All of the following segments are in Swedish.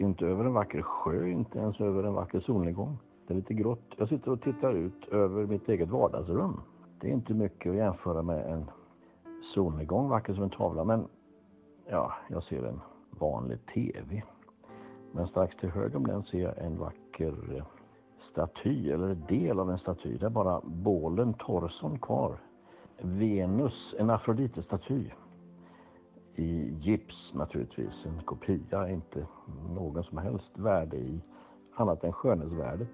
inte över en vacker sjö, inte ens över en vacker solnedgång. Det är lite grått. Jag sitter och tittar ut över mitt eget vardagsrum. Det är inte mycket att jämföra med en solnedgång, vacker som en tavla, men ja, jag ser en vanlig TV. Men strax till höger om den ser jag en vacker eh, staty, eller del av en staty. Det är bara bålen, torson kvar. Venus, en Afrodite-staty. I gips naturligtvis, en kopia, inte någon som helst värde i annat än skönhetsvärdet.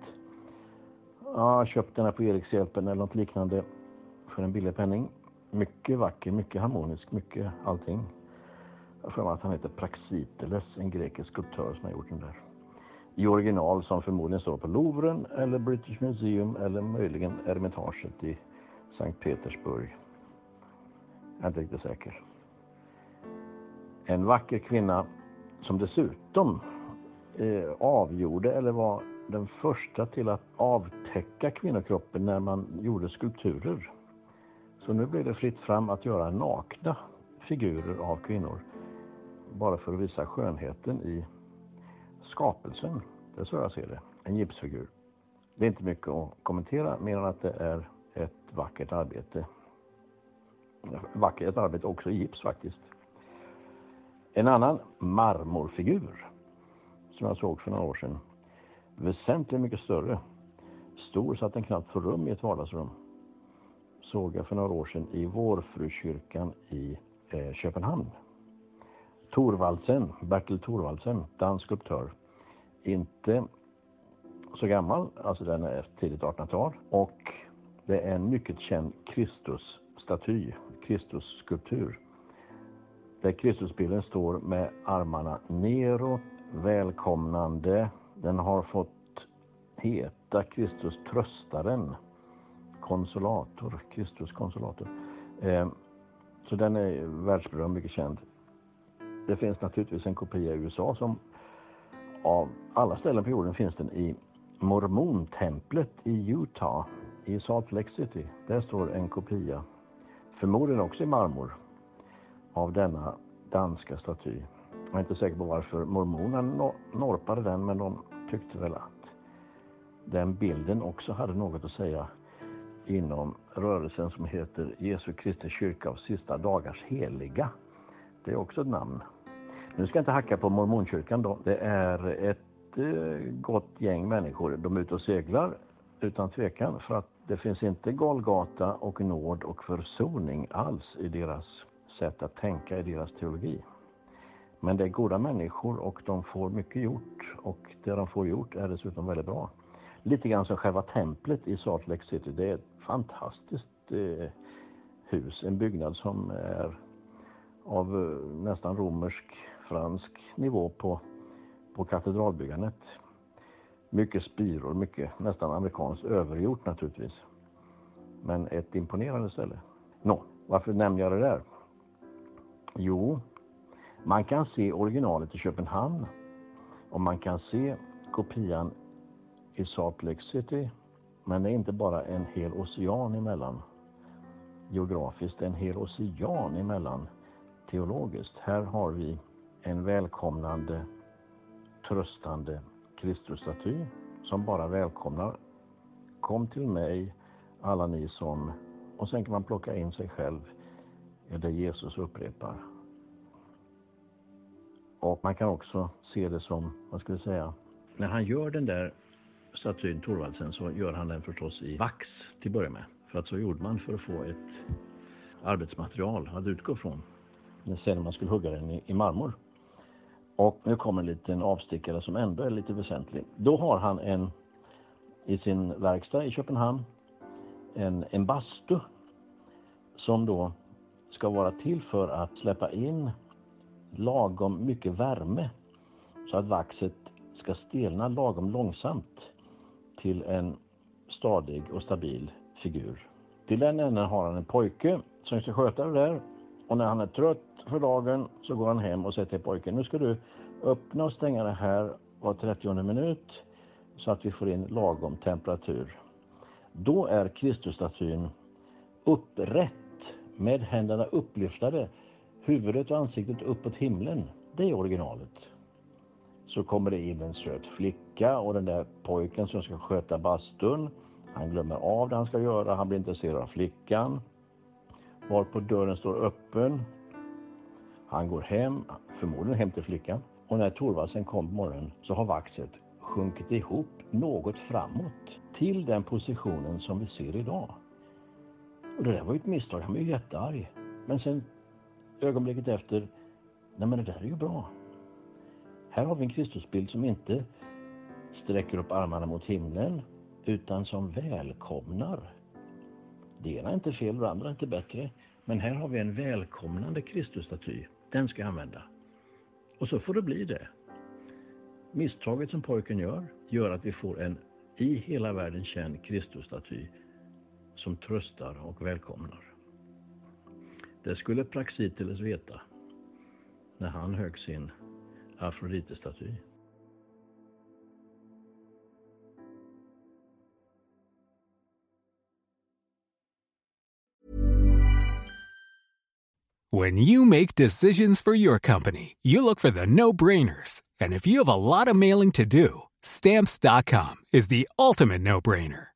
Jag köpte köpt den här på Erikshjälpen eller något liknande för en billig penning. Mycket vacker, mycket harmonisk, mycket allting. Jag har för mig att han heter Praxiteles, en grekisk skulptör som har gjort den där. I original som förmodligen står på Louvren eller British Museum eller möjligen Ermitaget i Sankt Petersburg. Jag är inte riktigt säker. En vacker kvinna som dessutom eh, avgjorde eller var den första till att avtäcka kvinnokroppen när man gjorde skulpturer. Så nu blev det fritt fram att göra nakna figurer av kvinnor. Bara för att visa skönheten i skapelsen. Det är så jag ser det. En gipsfigur. Det är inte mycket att kommentera mer än att det är ett vackert arbete. Vackert arbete också i gips faktiskt. En annan marmorfigur som jag såg för några år sedan. Väsentligt mycket större. Stor så att den knappt får rum i ett vardagsrum. Såg jag för några år sedan i Vårfrukyrkan i eh, Köpenhamn. Thorvaldsen, Bertil Thorvaldsen, dansk skulptör. Inte så gammal, alltså den är tidigt 1800-tal. Och det är en mycket känd Kristusstaty, Kristusskulptur. Där Kristusbilden står med armarna neråt, välkomnande. Den har fått heta Kristus tröstaren, konsolator, Kristus konsolator. Ehm, så den är världsberömd, mycket känd. Det finns naturligtvis en kopia i USA som av alla ställen på jorden finns den i mormontemplet i Utah, i Salt Lake City. Där står en kopia, förmodligen också i marmor, av denna danska staty. Jag är inte säker på varför mormonerna norpade den, men de tyckte väl att den bilden också hade något att säga inom rörelsen som heter Jesu Kristi kyrka av sista dagars heliga. Det är också ett namn. Nu ska jag inte hacka på mormonkyrkan då. Det är ett eh, gott gäng människor. De är ute och seglar utan tvekan för att det finns inte Golgata och nåd och försoning alls i deras sätt att tänka, i deras teologi. Men det är goda människor och de får mycket gjort och det de får gjort är dessutom väldigt bra. Lite grann som själva templet i Salt Lake City. Det är ett fantastiskt eh, hus, en byggnad som är av eh, nästan romersk fransk nivå på, på katedralbyggandet. Mycket spiror, mycket nästan amerikanskt övergjort naturligtvis. Men ett imponerande ställe. Nå, varför nämner jag det där? Jo, man kan se originalet i Köpenhamn och man kan se kopian i Salt Lake City. Men det är inte bara en hel ocean emellan geografiskt, en hel ocean emellan teologiskt. Här har vi en välkomnande, tröstande Kristusstaty som bara välkomnar. Kom till mig, alla ni som... Och sen kan man plocka in sig själv är det Jesus upprepar. Och man kan också se det som, vad ska vi säga, när han gör den där statyn Thorvaldsen så gör han den förstås i vax till att börja med. För att så gjorde man för att få ett arbetsmaterial att utgå från. Sen när man skulle hugga den i, i marmor. Och nu kommer en liten avstickare som ändå är lite väsentlig. Då har han en i sin verkstad i Köpenhamn en, en bastu som då ska vara till för att släppa in lagom mycket värme så att vaxet ska stelna lagom långsamt till en stadig och stabil figur. Till den änden har han en pojke som ska sköta det där och när han är trött för dagen så går han hem och säger till pojken nu ska du öppna och stänga det här var 30 minut så att vi får in lagom temperatur. Då är Kristusstatyn upprätt med händerna upplyftade, huvudet och ansiktet uppåt himlen. Det är originalet. Så kommer det in en söt flicka och den där pojken som ska sköta bastun. Han glömmer av det han ska göra, han blir intresserad av flickan. Varpå dörren står öppen. Han går hem, förmodligen hem till flickan. Och när Torvaldsen kom på morgonen så har vaxet sjunkit ihop något framåt till den positionen som vi ser idag. Och det där var ju ett misstag, han var ju jättearg. Men sen ögonblicket efter, nej men det där är ju bra. Här har vi en Kristusbild som inte sträcker upp armarna mot himlen utan som välkomnar. Det ena är inte fel, och det andra är inte bättre. Men här har vi en välkomnande Kristusstaty. Den ska jag använda. Och så får det bli det. Misstaget som pojken gör, gör att vi får en i hela världen känd Kristusstaty som tröstar och välkomnar. Det skulle Praxiteles veta när han högg sin Afroditestaty. When you make decisions for your company, you look for the no-brainers. And if you have a lot of mailing to do, stamps.com is the ultimate no-brainer.